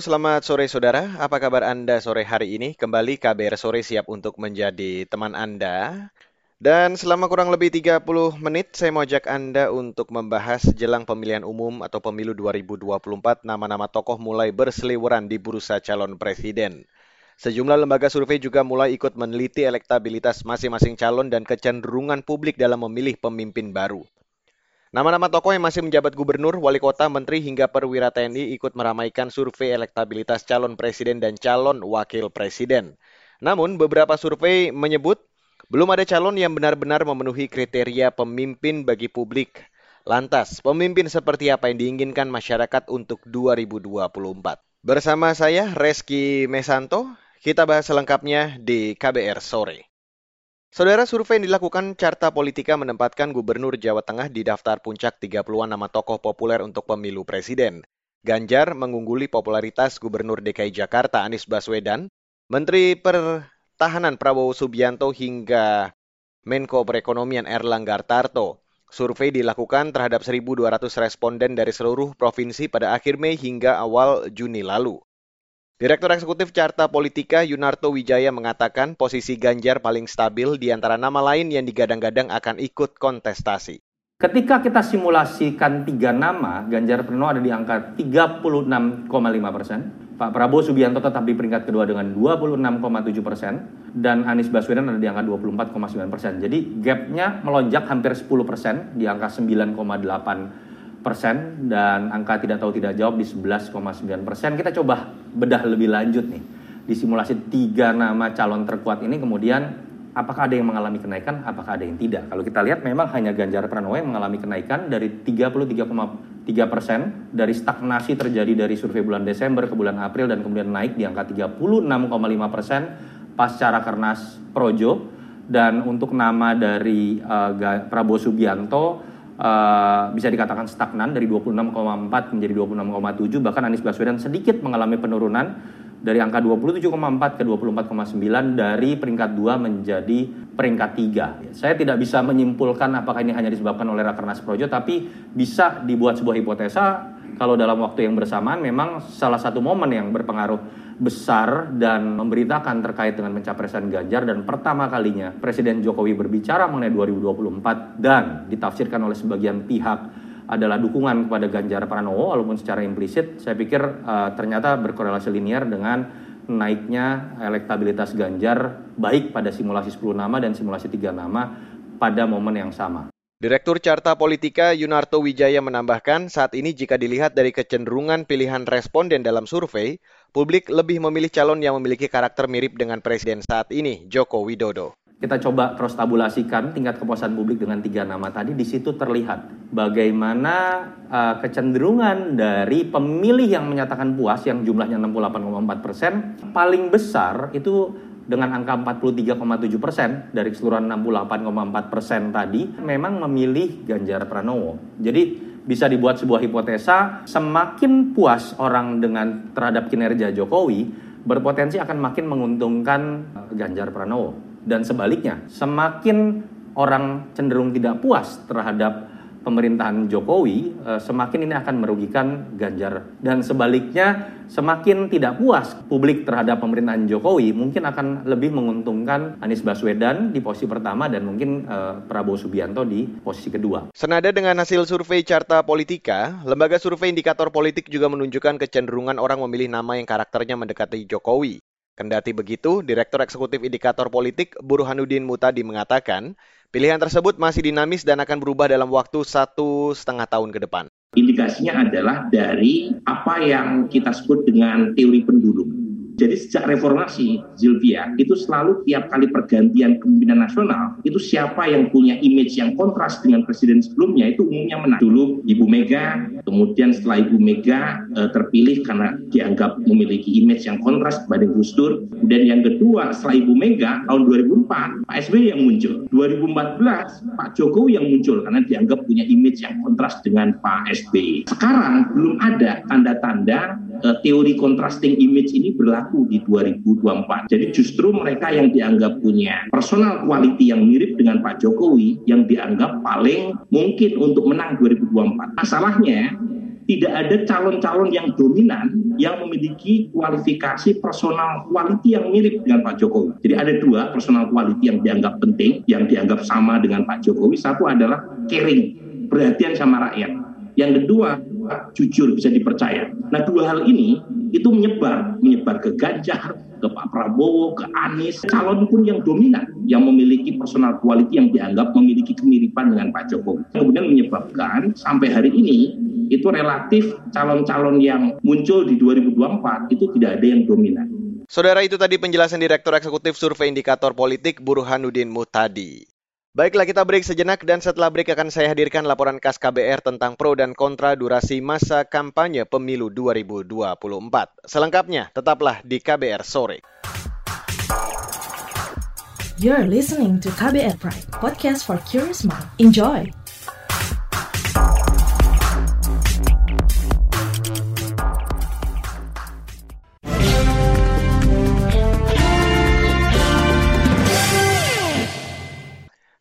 Selamat sore saudara, apa kabar Anda sore hari ini? Kembali KBR Sore siap untuk menjadi teman Anda. Dan selama kurang lebih 30 menit saya mau ajak Anda untuk membahas jelang pemilihan umum atau pemilu 2024 nama-nama tokoh mulai berseliweran di bursa calon presiden. Sejumlah lembaga survei juga mulai ikut meneliti elektabilitas masing-masing calon dan kecenderungan publik dalam memilih pemimpin baru. Nama-nama tokoh yang masih menjabat gubernur, wali kota, menteri hingga perwira TNI ikut meramaikan survei elektabilitas calon presiden dan calon wakil presiden. Namun beberapa survei menyebut belum ada calon yang benar-benar memenuhi kriteria pemimpin bagi publik. Lantas, pemimpin seperti apa yang diinginkan masyarakat untuk 2024? Bersama saya Reski Mesanto, kita bahas selengkapnya di KBR sore. Saudara survei yang dilakukan Carta Politika menempatkan Gubernur Jawa Tengah di daftar puncak 30-an nama tokoh populer untuk pemilu presiden. Ganjar mengungguli popularitas Gubernur DKI Jakarta Anies Baswedan, Menteri Pertahanan Prabowo Subianto hingga Menko Perekonomian Erlangga Tarto. Survei dilakukan terhadap 1.200 responden dari seluruh provinsi pada akhir Mei hingga awal Juni lalu. Direktur Eksekutif Carta Politika Yunarto Wijaya mengatakan posisi Ganjar paling stabil di antara nama lain yang digadang-gadang akan ikut kontestasi. Ketika kita simulasikan tiga nama, Ganjar Pranowo ada di angka 36,5 persen, Pak Prabowo Subianto tetap di peringkat kedua dengan 26,7 persen, dan Anies Baswedan ada di angka 24,9 persen. Jadi gapnya melonjak hampir 10 persen di angka 9,8 persen dan angka tidak tahu tidak jawab di 11,9 persen. Kita coba bedah lebih lanjut nih di simulasi tiga nama calon terkuat ini kemudian apakah ada yang mengalami kenaikan, apakah ada yang tidak. Kalau kita lihat memang hanya Ganjar Pranowo yang mengalami kenaikan dari 33,3 persen dari stagnasi terjadi dari survei bulan Desember ke bulan April dan kemudian naik di angka 36,5 persen pasca Rakernas Projo dan untuk nama dari uh, Prabowo Subianto uh, bisa dikatakan stagnan dari 26,4 menjadi 26,7 bahkan Anies Baswedan sedikit mengalami penurunan dari angka 27,4 ke 24,9 dari peringkat 2 menjadi peringkat 3. Saya tidak bisa menyimpulkan apakah ini hanya disebabkan oleh Rakernas Projo tapi bisa dibuat sebuah hipotesa kalau dalam waktu yang bersamaan memang salah satu momen yang berpengaruh besar dan memberitakan terkait dengan pencapresan Ganjar dan pertama kalinya Presiden Jokowi berbicara mengenai 2024 dan ditafsirkan oleh sebagian pihak adalah dukungan kepada Ganjar Pranowo walaupun secara implisit saya pikir uh, ternyata berkorelasi linear dengan naiknya elektabilitas Ganjar baik pada simulasi 10 nama dan simulasi 3 nama pada momen yang sama. Direktur Carta Politika Yunarto Wijaya menambahkan, saat ini jika dilihat dari kecenderungan pilihan responden dalam survei, publik lebih memilih calon yang memiliki karakter mirip dengan presiden saat ini, Joko Widodo. Kita coba terus tabulasikan tingkat kepuasan publik dengan tiga nama tadi, di situ terlihat bagaimana uh, kecenderungan dari pemilih yang menyatakan puas yang jumlahnya 68,4 persen, paling besar itu dengan angka 43,7 persen dari keseluruhan 68,4 persen tadi memang memilih Ganjar Pranowo. Jadi bisa dibuat sebuah hipotesa semakin puas orang dengan terhadap kinerja Jokowi berpotensi akan makin menguntungkan Ganjar Pranowo dan sebaliknya semakin orang cenderung tidak puas terhadap pemerintahan Jokowi eh, semakin ini akan merugikan Ganjar dan sebaliknya semakin tidak puas publik terhadap pemerintahan Jokowi mungkin akan lebih menguntungkan Anies Baswedan di posisi pertama dan mungkin eh, Prabowo Subianto di posisi kedua. Senada dengan hasil survei Carta Politika, lembaga survei indikator politik juga menunjukkan kecenderungan orang memilih nama yang karakternya mendekati Jokowi. Kendati begitu, Direktur Eksekutif Indikator Politik Burhanuddin Mutadi mengatakan, Pilihan tersebut masih dinamis dan akan berubah dalam waktu satu setengah tahun ke depan. Indikasinya adalah dari apa yang kita sebut dengan teori pendulum. Jadi sejak reformasi Zilvia itu selalu tiap kali pergantian kepemimpinan nasional itu siapa yang punya image yang kontras dengan presiden sebelumnya itu umumnya menang. Dulu Ibu Mega, kemudian setelah Ibu Mega e, terpilih karena dianggap memiliki image yang kontras kepada Gus Dur. Kemudian yang kedua setelah Ibu Mega tahun 2004 Pak SBY yang muncul. 2014 Pak Jokowi yang muncul karena dianggap punya image yang kontras dengan Pak SBY. Sekarang belum ada tanda-tanda teori contrasting image ini berlaku di 2024. Jadi justru mereka yang dianggap punya personal quality yang mirip dengan Pak Jokowi yang dianggap paling mungkin untuk menang 2024. Masalahnya tidak ada calon-calon yang dominan yang memiliki kualifikasi personal quality yang mirip dengan Pak Jokowi. Jadi ada dua personal quality yang dianggap penting, yang dianggap sama dengan Pak Jokowi. Satu adalah caring, perhatian sama rakyat. Yang kedua, jujur bisa dipercaya. Nah, dua hal ini itu menyebar, menyebar ke Ganjar, ke Pak Prabowo, ke Anies, calon pun yang dominan, yang memiliki personal quality yang dianggap memiliki kemiripan dengan Pak Jokowi. Kemudian menyebabkan sampai hari ini itu relatif calon-calon yang muncul di 2024 itu tidak ada yang dominan. Saudara itu tadi penjelasan Direktur Eksekutif Survei Indikator Politik Burhanuddin Mutadi. Baiklah kita break sejenak dan setelah break akan saya hadirkan laporan khas KBR tentang pro dan kontra durasi masa kampanye pemilu 2024. Selengkapnya tetaplah di KBR sore. You're listening to KBR Pride, podcast for curious mind. Enjoy.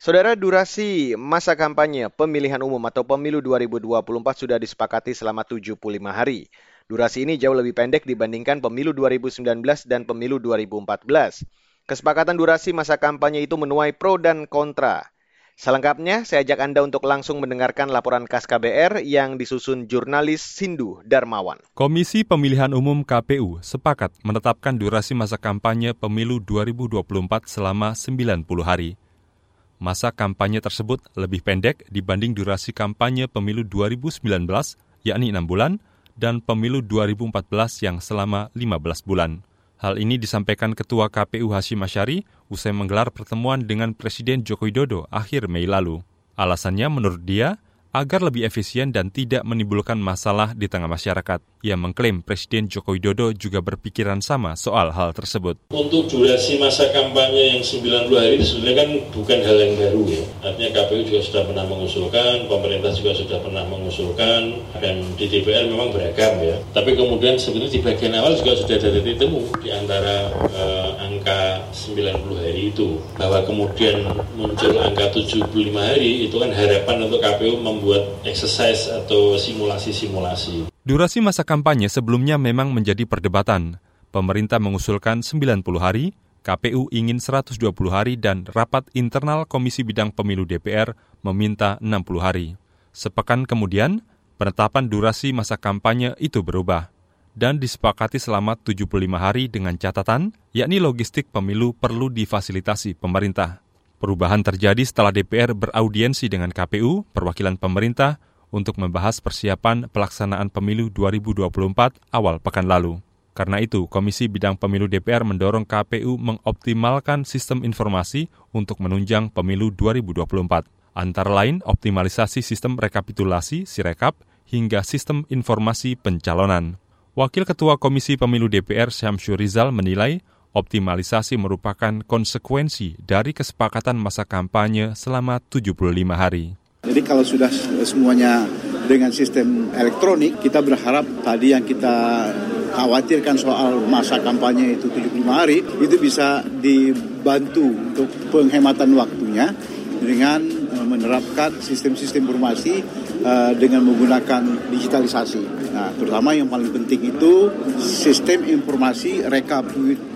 Saudara, durasi masa kampanye pemilihan umum atau pemilu 2024 sudah disepakati selama 75 hari. Durasi ini jauh lebih pendek dibandingkan pemilu 2019 dan pemilu 2014. Kesepakatan durasi masa kampanye itu menuai pro dan kontra. Selengkapnya, saya ajak Anda untuk langsung mendengarkan laporan KAS KBR yang disusun jurnalis Sindu Darmawan. Komisi Pemilihan Umum KPU sepakat menetapkan durasi masa kampanye pemilu 2024 selama 90 hari. Masa kampanye tersebut lebih pendek dibanding durasi kampanye pemilu 2019, yakni 6 bulan, dan pemilu 2014 yang selama 15 bulan. Hal ini disampaikan Ketua KPU Hashim Asyari usai menggelar pertemuan dengan Presiden Joko Widodo akhir Mei lalu. Alasannya menurut dia, agar lebih efisien dan tidak menimbulkan masalah di tengah masyarakat. Ia mengklaim Presiden Joko Widodo juga berpikiran sama soal hal tersebut. Untuk durasi masa kampanye yang 90 hari sebenarnya kan bukan hal yang baru ya. Artinya KPU juga sudah pernah mengusulkan, pemerintah juga sudah pernah mengusulkan, dan di DPR memang beragam ya. Tapi kemudian sebetulnya di bagian awal juga sudah ada titik temu di antara eh, angka 90 hari itu. Bahwa kemudian muncul angka 75 hari itu kan harapan untuk KPU mem membuat exercise atau simulasi-simulasi. Durasi masa kampanye sebelumnya memang menjadi perdebatan. Pemerintah mengusulkan 90 hari, KPU ingin 120 hari dan rapat internal Komisi Bidang Pemilu DPR meminta 60 hari. Sepekan kemudian, penetapan durasi masa kampanye itu berubah dan disepakati selama 75 hari dengan catatan, yakni logistik pemilu perlu difasilitasi pemerintah. Perubahan terjadi setelah DPR beraudiensi dengan KPU, perwakilan pemerintah, untuk membahas persiapan pelaksanaan pemilu 2024 awal pekan lalu. Karena itu, Komisi Bidang Pemilu DPR mendorong KPU mengoptimalkan sistem informasi untuk menunjang pemilu 2024. Antara lain, optimalisasi sistem rekapitulasi Sirekap hingga sistem informasi pencalonan. Wakil Ketua Komisi Pemilu DPR Syamsur Rizal menilai Optimalisasi merupakan konsekuensi dari kesepakatan masa kampanye selama 75 hari. Jadi kalau sudah semuanya dengan sistem elektronik, kita berharap tadi yang kita khawatirkan soal masa kampanye itu 75 hari, itu bisa dibantu untuk penghematan waktunya dengan menerapkan sistem-sistem informasi uh, dengan menggunakan digitalisasi. Nah, terutama yang paling penting itu sistem informasi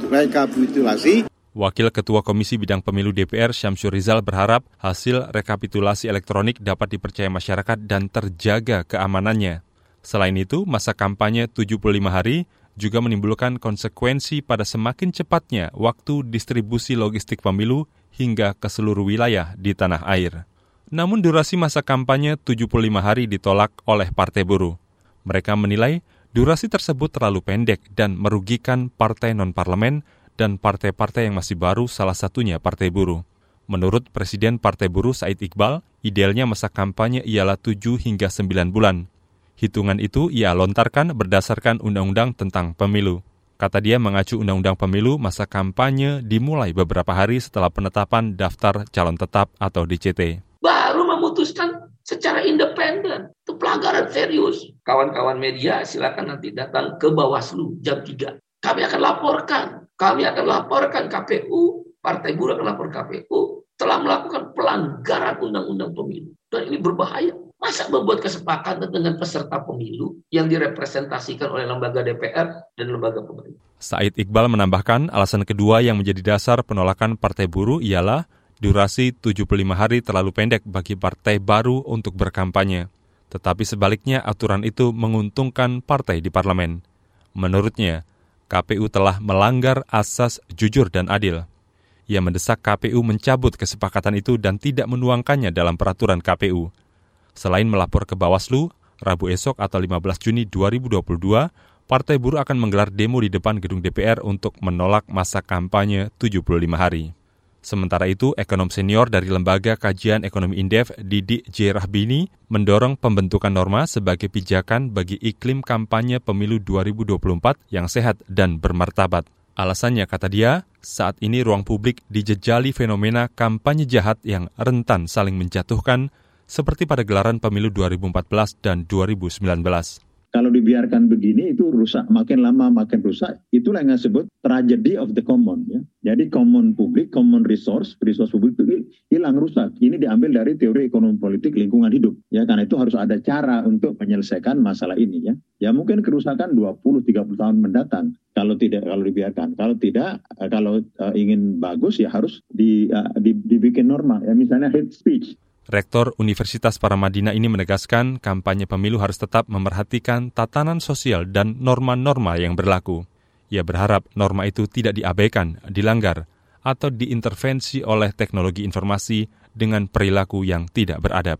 rekapitulasi. Wakil Ketua Komisi Bidang Pemilu DPR Syamsur Rizal berharap hasil rekapitulasi elektronik dapat dipercaya masyarakat dan terjaga keamanannya. Selain itu, masa kampanye 75 hari juga menimbulkan konsekuensi pada semakin cepatnya waktu distribusi logistik pemilu hingga ke seluruh wilayah di tanah air. Namun durasi masa kampanye 75 hari ditolak oleh Partai Buruh. Mereka menilai Durasi tersebut terlalu pendek dan merugikan partai non-parlemen dan partai-partai yang masih baru salah satunya Partai Buruh. Menurut Presiden Partai Buruh Said Iqbal, idealnya masa kampanye ialah 7 hingga 9 bulan. Hitungan itu ia lontarkan berdasarkan undang-undang tentang pemilu. Kata dia mengacu undang-undang pemilu, masa kampanye dimulai beberapa hari setelah penetapan daftar calon tetap atau DCT. Baru memutuskan secara independen. Itu pelanggaran serius. Kawan-kawan media silakan nanti datang ke Bawaslu jam 3. Kami akan laporkan. Kami akan laporkan KPU, Partai Buruh akan lapor KPU telah melakukan pelanggaran undang-undang pemilu. Dan ini berbahaya. Masa membuat kesepakatan dengan peserta pemilu yang direpresentasikan oleh lembaga DPR dan lembaga pemerintah? Said Iqbal menambahkan alasan kedua yang menjadi dasar penolakan Partai Buruh ialah durasi 75 hari terlalu pendek bagi partai baru untuk berkampanye. Tetapi sebaliknya aturan itu menguntungkan partai di parlemen. Menurutnya, KPU telah melanggar asas jujur dan adil. Ia mendesak KPU mencabut kesepakatan itu dan tidak menuangkannya dalam peraturan KPU. Selain melapor ke Bawaslu, Rabu esok atau 15 Juni 2022, Partai Buruh akan menggelar demo di depan gedung DPR untuk menolak masa kampanye 75 hari. Sementara itu, ekonom senior dari Lembaga Kajian Ekonomi Indef, Didi J. Rahbini, mendorong pembentukan norma sebagai pijakan bagi iklim kampanye pemilu 2024 yang sehat dan bermartabat. Alasannya, kata dia, saat ini ruang publik dijejali fenomena kampanye jahat yang rentan saling menjatuhkan seperti pada gelaran pemilu 2014 dan 2019. Kalau dibiarkan begini itu rusak, makin lama makin rusak. Itulah yang disebut tragedy of the common. Ya. Jadi common publik, common resource, resource publik itu hilang rusak. Ini diambil dari teori ekonomi politik lingkungan hidup. Ya karena itu harus ada cara untuk menyelesaikan masalah ini. Ya, ya mungkin kerusakan 20-30 tahun mendatang kalau tidak kalau dibiarkan. Kalau tidak, kalau uh, ingin bagus ya harus di, uh, di, dibikin normal. Ya misalnya hate speech Rektor Universitas Paramadina ini menegaskan kampanye pemilu harus tetap memerhatikan tatanan sosial dan norma-norma yang berlaku. Ia berharap norma itu tidak diabaikan, dilanggar, atau diintervensi oleh teknologi informasi dengan perilaku yang tidak beradab.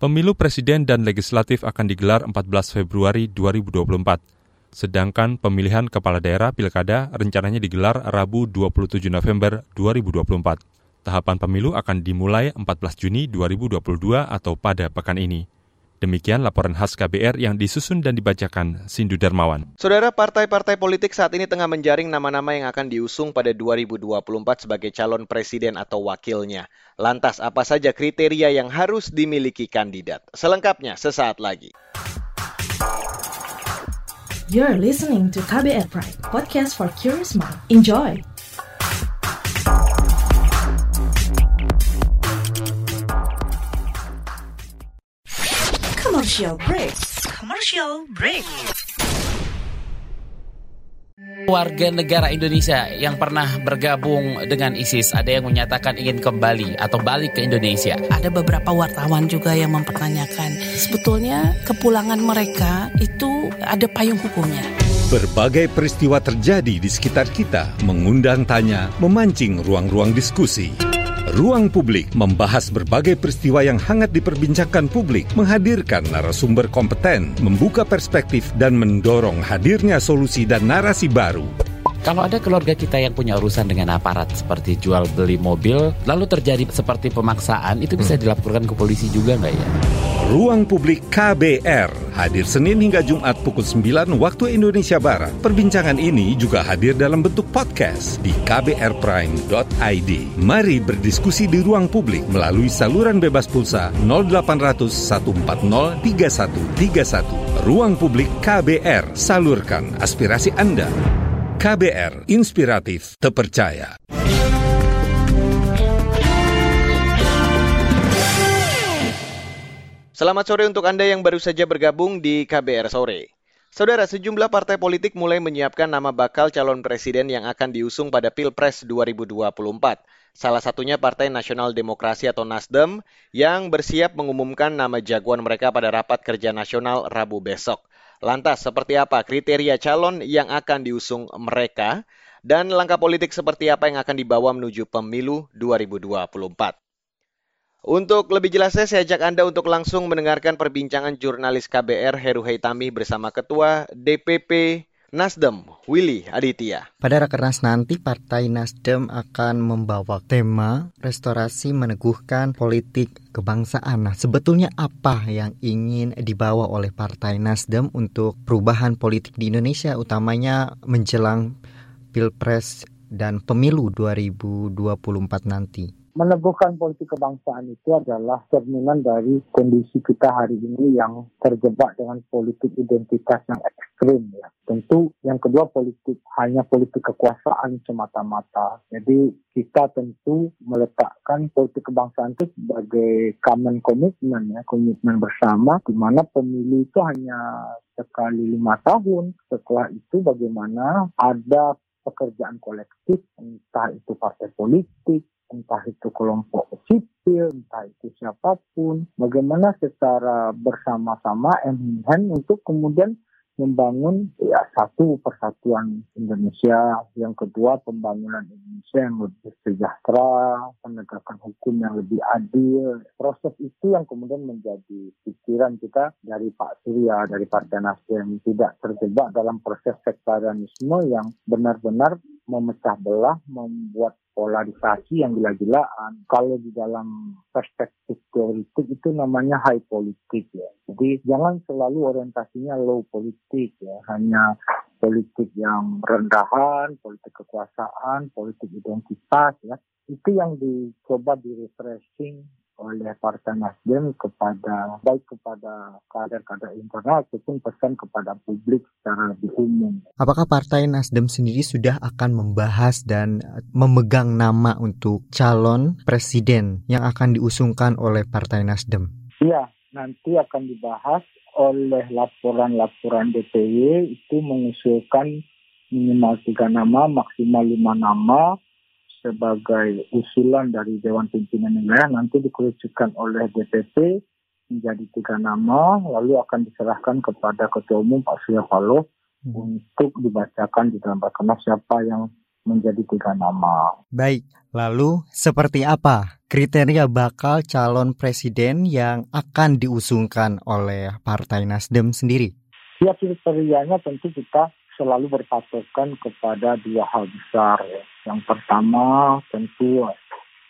Pemilu presiden dan legislatif akan digelar 14 Februari 2024. Sedangkan pemilihan kepala daerah pilkada rencananya digelar Rabu 27 November 2024. Tahapan pemilu akan dimulai 14 Juni 2022 atau pada pekan ini. Demikian laporan khas KBR yang disusun dan dibacakan Sindu Darmawan. Saudara, partai-partai politik saat ini tengah menjaring nama-nama yang akan diusung pada 2024 sebagai calon presiden atau wakilnya. Lantas, apa saja kriteria yang harus dimiliki kandidat? Selengkapnya sesaat lagi. You're listening to KBR Pride, podcast for curious mind. Enjoy! Commercial break. Commercial break. Warga negara Indonesia yang pernah bergabung dengan ISIS ada yang menyatakan ingin kembali atau balik ke Indonesia. Ada beberapa wartawan juga yang mempertanyakan sebetulnya kepulangan mereka itu ada payung hukumnya. Berbagai peristiwa terjadi di sekitar kita, mengundang tanya, memancing ruang-ruang diskusi. Ruang Publik membahas berbagai peristiwa yang hangat diperbincangkan publik, menghadirkan narasumber kompeten, membuka perspektif, dan mendorong hadirnya solusi dan narasi baru. Kalau ada keluarga kita yang punya urusan dengan aparat seperti jual beli mobil, lalu terjadi seperti pemaksaan, itu bisa hmm. dilaporkan ke polisi juga nggak ya? Ruang Publik KBR hadir Senin hingga Jumat pukul 9 waktu Indonesia Barat. Perbincangan ini juga hadir dalam bentuk podcast di kbrprime.id. Mari berdiskusi di ruang publik melalui saluran bebas pulsa 0800 140 3131. Ruang Publik KBR, salurkan aspirasi Anda. KBR Inspiratif Terpercaya. Selamat sore untuk Anda yang baru saja bergabung di KBR Sore. Saudara, sejumlah partai politik mulai menyiapkan nama bakal calon presiden yang akan diusung pada Pilpres 2024. Salah satunya Partai Nasional Demokrasi atau Nasdem yang bersiap mengumumkan nama jagoan mereka pada rapat kerja nasional Rabu besok. Lantas, seperti apa kriteria calon yang akan diusung mereka dan langkah politik seperti apa yang akan dibawa menuju pemilu 2024? Untuk lebih jelasnya, saya ajak Anda untuk langsung mendengarkan perbincangan jurnalis KBR Heru Haitami bersama Ketua DPP Nasdem, Willy Aditya. Pada Rakernas nanti Partai Nasdem akan membawa tema restorasi meneguhkan politik kebangsaan. Nah, sebetulnya apa yang ingin dibawa oleh Partai Nasdem untuk perubahan politik di Indonesia, utamanya menjelang Pilpres dan Pemilu 2024 nanti? Meneguhkan politik kebangsaan itu adalah cerminan dari kondisi kita hari ini yang terjebak dengan politik identitas yang ekstrim ya. Tentu yang kedua politik hanya politik kekuasaan semata-mata. Jadi kita tentu meletakkan politik kebangsaan itu sebagai common commitment ya, komitmen bersama di mana pemilu itu hanya sekali lima tahun. Setelah itu bagaimana ada pekerjaan kolektif, entah itu partai politik, entah itu kelompok sipil, entah itu siapa pun, bagaimana secara bersama-sama hand untuk kemudian membangun ya satu persatuan Indonesia, yang kedua pembangunan Indonesia yang lebih sejahtera, penegakan hukum yang lebih adil. Proses itu yang kemudian menjadi pikiran kita dari Pak Surya, dari Partai Nasdem tidak terjebak dalam proses sektarianisme yang benar-benar memecah belah, membuat polarisasi yang gila-gilaan. Kalau di dalam perspektif teoritik itu namanya high politik ya. Jadi jangan selalu orientasinya low politik ya, hanya politik yang rendahan, politik kekuasaan, politik identitas ya. Itu yang dicoba di refreshing oleh Partai Nasdem kepada baik kepada kader-kader internal ataupun pesan kepada publik secara lebih umum. Apakah Partai Nasdem sendiri sudah akan membahas dan memegang nama untuk calon presiden yang akan diusungkan oleh Partai Nasdem? Iya, nanti akan dibahas oleh laporan-laporan DPY itu mengusulkan minimal tiga nama, maksimal lima nama sebagai usulan dari Dewan Pimpinan Wilayah nanti dikerucutkan oleh DPP menjadi tiga nama, lalu akan diserahkan kepada Ketua Umum Pak Surya Paloh hmm. untuk dibacakan di dalam rakernas siapa yang menjadi tiga nama. Baik, lalu seperti apa kriteria bakal calon presiden yang akan diusungkan oleh Partai Nasdem sendiri? Ya kriterianya tentu kita selalu berpatokan kepada dua hal besar. Ya. Yang pertama tentu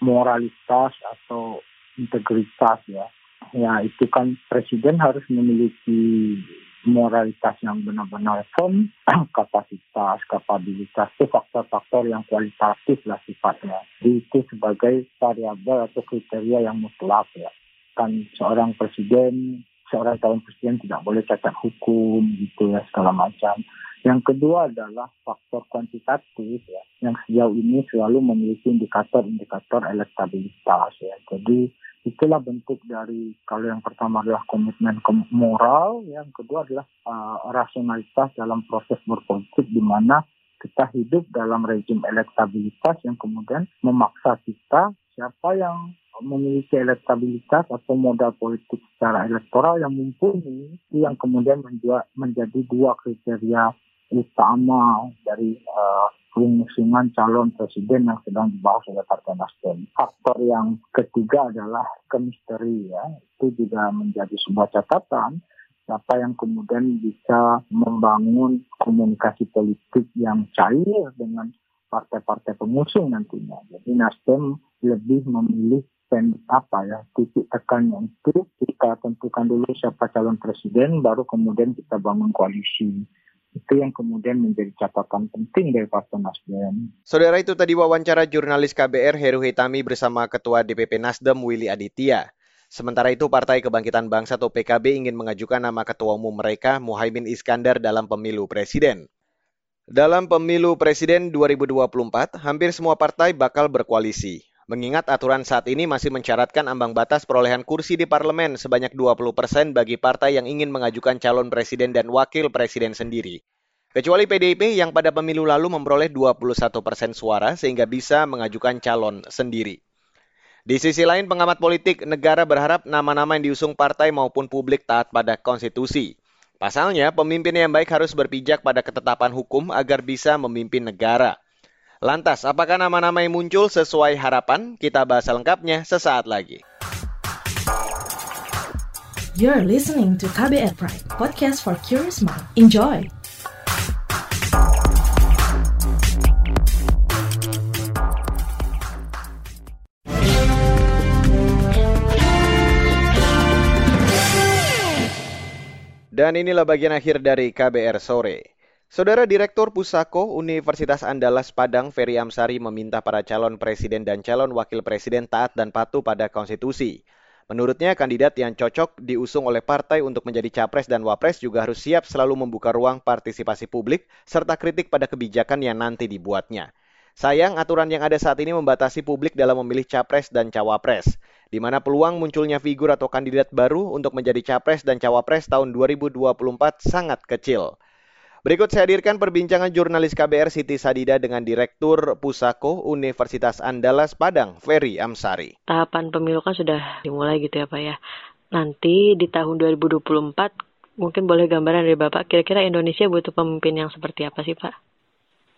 moralitas atau integritas ya. Ya itu kan presiden harus memiliki moralitas yang benar-benar firm, kapasitas, kapabilitas itu faktor-faktor yang kualitatif lah sifatnya. Itu sebagai variabel atau kriteria yang mutlak ya. Kan seorang presiden, seorang calon presiden tidak boleh cacat hukum gitu ya segala macam. Yang kedua adalah faktor kuantitatif ya, yang sejauh ini selalu memiliki indikator-indikator elektabilitas ya. Jadi itulah bentuk dari kalau yang pertama adalah komitmen moral, yang kedua adalah uh, rasionalitas dalam proses berpolitik di mana kita hidup dalam rezim elektabilitas yang kemudian memaksa kita siapa yang memiliki elektabilitas atau modal politik secara elektoral yang mumpuni yang kemudian menjadi dua kriteria utama dari uh, calon presiden yang sedang dibahas oleh Partai Nasdem. Faktor yang ketiga adalah kemisteri ya. Itu juga menjadi sebuah catatan siapa yang kemudian bisa membangun komunikasi politik yang cair dengan partai-partai pengusung nantinya. Jadi Nasdem lebih memilih pen apa ya titik tekannya itu kita tentukan dulu siapa calon presiden baru kemudian kita bangun koalisi itu yang kemudian menjadi catatan penting dari Partai Nasdem. Saudara itu tadi wawancara jurnalis KBR Heru Hitami bersama Ketua DPP Nasdem Willy Aditya. Sementara itu Partai Kebangkitan Bangsa atau PKB ingin mengajukan nama ketua umum mereka Muhaimin Iskandar dalam pemilu presiden. Dalam pemilu presiden 2024, hampir semua partai bakal berkoalisi. Mengingat aturan saat ini masih mensyaratkan ambang batas perolehan kursi di parlemen sebanyak 20% persen bagi partai yang ingin mengajukan calon presiden dan wakil presiden sendiri. Kecuali PDIP yang pada pemilu lalu memperoleh 21% persen suara sehingga bisa mengajukan calon sendiri. Di sisi lain, pengamat politik negara berharap nama-nama yang diusung partai maupun publik taat pada konstitusi. Pasalnya, pemimpin yang baik harus berpijak pada ketetapan hukum agar bisa memimpin negara. Lantas, apakah nama-nama yang muncul sesuai harapan? Kita bahas lengkapnya sesaat lagi. You're listening to KBR Pride, podcast for curious mind. Enjoy! Dan inilah bagian akhir dari KBR Sore. Saudara Direktur Pusako Universitas Andalas Padang Ferry Amsari meminta para calon presiden dan calon wakil presiden taat dan patuh pada konstitusi. Menurutnya, kandidat yang cocok diusung oleh partai untuk menjadi capres dan wapres juga harus siap selalu membuka ruang partisipasi publik serta kritik pada kebijakan yang nanti dibuatnya. Sayang, aturan yang ada saat ini membatasi publik dalam memilih capres dan cawapres di mana peluang munculnya figur atau kandidat baru untuk menjadi capres dan cawapres tahun 2024 sangat kecil. Berikut saya hadirkan perbincangan jurnalis KBR Siti Sadida dengan Direktur Pusako Universitas Andalas Padang, Ferry Amsari. Tahapan pemilu kan sudah dimulai gitu ya Pak ya. Nanti di tahun 2024 mungkin boleh gambaran dari Bapak, kira-kira Indonesia butuh pemimpin yang seperti apa sih Pak?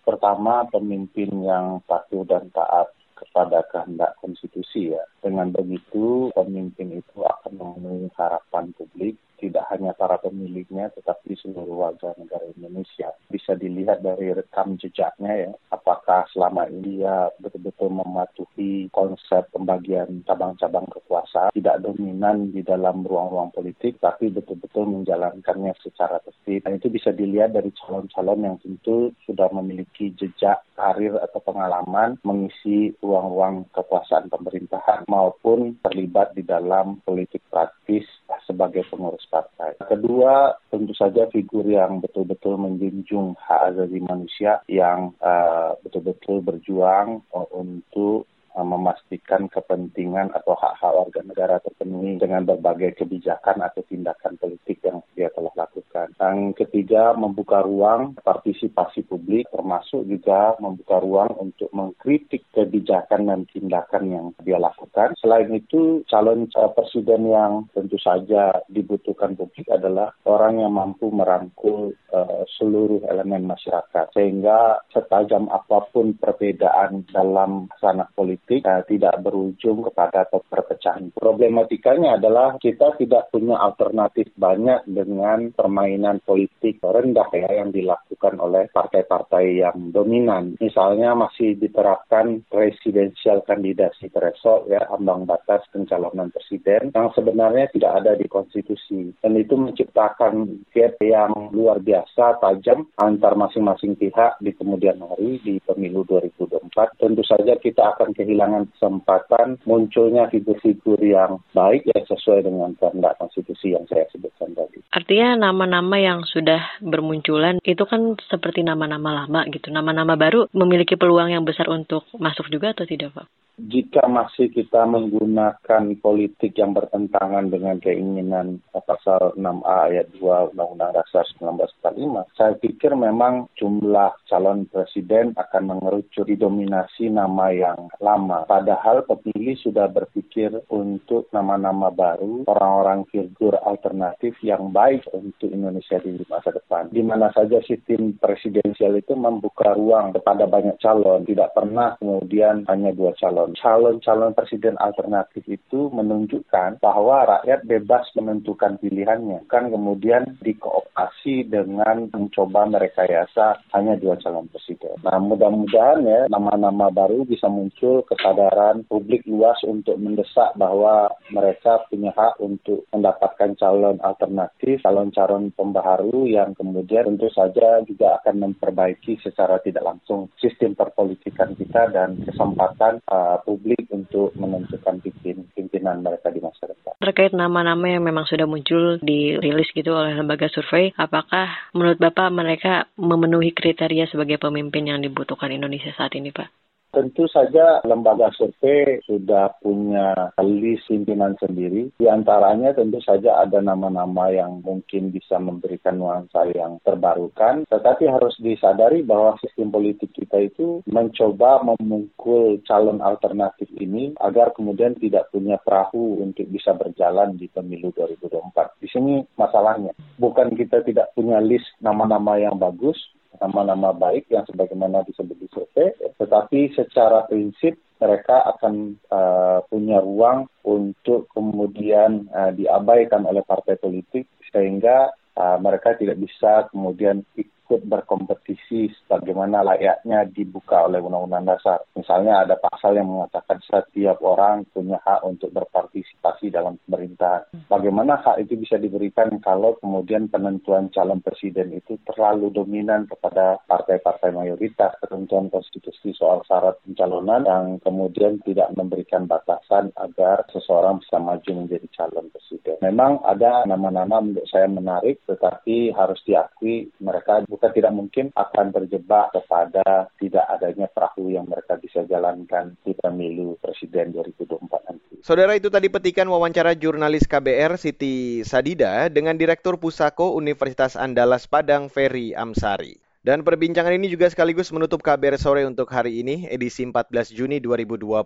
Pertama, pemimpin yang patuh dan taat kepada kehendak konstitusi ya. Dengan begitu pemimpin itu akan memenuhi harapan publik tidak hanya para pemiliknya tetapi seluruh warga negara Indonesia. Bisa dilihat dari rekam jejaknya ya, apakah selama ini dia betul-betul mematuhi konsep pembagian cabang-cabang kekuasaan, tidak dominan di dalam ruang-ruang politik, tapi betul-betul menjalankannya secara tertib. Dan itu bisa dilihat dari calon-calon yang tentu sudah memiliki jejak karir atau pengalaman mengisi ruang-ruang kekuasaan pemerintahan maupun terlibat di dalam politik praktis sebagai pengurus partai. Kedua, tentu saja figur yang betul-betul menjunjung hak asasi manusia yang uh, betul-betul berjuang uh, untuk uh, memastikan kepentingan atau hak-hak warga negara terpenuhi dengan berbagai kebijakan atau tindakan politik yang dia telah lakukan. Yang ketiga, membuka ruang partisipasi publik, termasuk juga membuka ruang untuk mengkritik kebijakan dan tindakan yang dia lakukan. Selain itu, calon uh, presiden yang tentu saja dibutuhkan publik adalah orang yang mampu merangkul uh, seluruh elemen masyarakat, sehingga setajam apa pun perbedaan dalam sana politik politik uh, tidak berujung kepada perpecahan. Problematikanya adalah kita tidak punya alternatif banyak dengan permainan politik rendah ya yang dilakukan oleh partai-partai yang dominan. Misalnya masih diterapkan presidensial kandidasi threshold ya ambang batas pencalonan presiden yang sebenarnya tidak ada di konstitusi dan itu menciptakan gap yang luar biasa tajam antar masing-masing pihak di kemudian hari di pemilu 2024. Tentu saja kita akan kehilangan kehilangan kesempatan munculnya figur-figur yang baik yang sesuai dengan kehendak konstitusi yang saya sebutkan tadi. Artinya nama-nama yang sudah bermunculan itu kan seperti nama-nama lama gitu. Nama-nama baru memiliki peluang yang besar untuk masuk juga atau tidak, Pak? Jika masih kita menggunakan politik yang bertentangan dengan keinginan pasal 6A ayat 2 Undang-Undang Dasar 1945, saya pikir memang jumlah calon presiden akan mengerucut didominasi nama yang lama. Padahal pemilih sudah berpikir untuk nama-nama baru, orang-orang figur alternatif yang baik untuk Indonesia di masa depan. Di mana saja sistem presidensial itu membuka ruang kepada banyak calon, tidak pernah kemudian hanya dua calon calon. Calon-calon presiden alternatif itu menunjukkan bahwa rakyat bebas menentukan pilihannya. Kan kemudian dikooptasi dengan mencoba merekayasa hanya dua calon presiden. Nah mudah-mudahan ya nama-nama baru bisa muncul kesadaran publik luas untuk mendesak bahwa mereka punya hak untuk mendapatkan calon alternatif, calon-calon pembaharu yang kemudian tentu saja juga akan memperbaiki secara tidak langsung sistem perpolitikan kita dan kesempatan uh, publik untuk menentukan pimpin, pimpinan mereka di masa depan. Terkait nama-nama yang memang sudah muncul dirilis gitu oleh lembaga survei, apakah menurut Bapak mereka memenuhi kriteria sebagai pemimpin yang dibutuhkan Indonesia saat ini, Pak? Tentu saja lembaga survei sudah punya list pimpinan sendiri. Di antaranya tentu saja ada nama-nama yang mungkin bisa memberikan nuansa yang terbarukan. Tetapi harus disadari bahwa sistem politik kita itu mencoba memukul calon alternatif ini agar kemudian tidak punya perahu untuk bisa berjalan di pemilu 2024. Di sini masalahnya. Bukan kita tidak punya list nama-nama yang bagus, nama-nama baik yang sebagaimana disebut di survei, tetapi secara prinsip mereka akan uh, punya ruang untuk kemudian uh, diabaikan oleh partai politik sehingga uh, mereka tidak bisa kemudian ikut berkompetisi sebagaimana layaknya dibuka oleh Undang-Undang Dasar. Misalnya ada pasal yang mengatakan setiap orang punya hak untuk berpartisipasi dalam pemerintahan. Bagaimana hak itu bisa diberikan kalau kemudian penentuan calon presiden itu terlalu dominan kepada partai-partai mayoritas, ketentuan konstitusi soal syarat pencalonan yang kemudian tidak memberikan batasan agar seseorang bisa maju menjadi calon presiden. Memang ada nama-nama menurut saya menarik, tetapi harus diakui mereka bukan tidak mungkin akan terjebak kepada tidak adanya perahu yang mereka bisa jalankan di pemilu presiden 2024 nanti. Saudara itu tadi petikan wawancara jurnalis KBR Siti Sadida dengan Direktur Pusako Universitas Andalas Padang Ferry Amsari. Dan perbincangan ini juga sekaligus menutup KBR sore untuk hari ini, edisi 14 Juni 2022.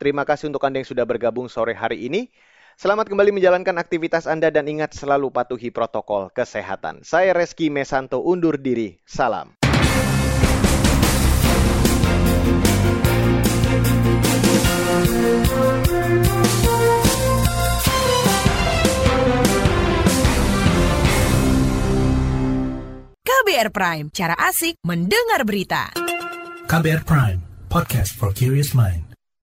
Terima kasih untuk Anda yang sudah bergabung sore hari ini. Selamat kembali menjalankan aktivitas Anda dan ingat selalu patuhi protokol kesehatan. Saya Reski Mesanto undur diri. Salam. KBR Prime, cara asik mendengar berita. KBR Prime, podcast for curious mind.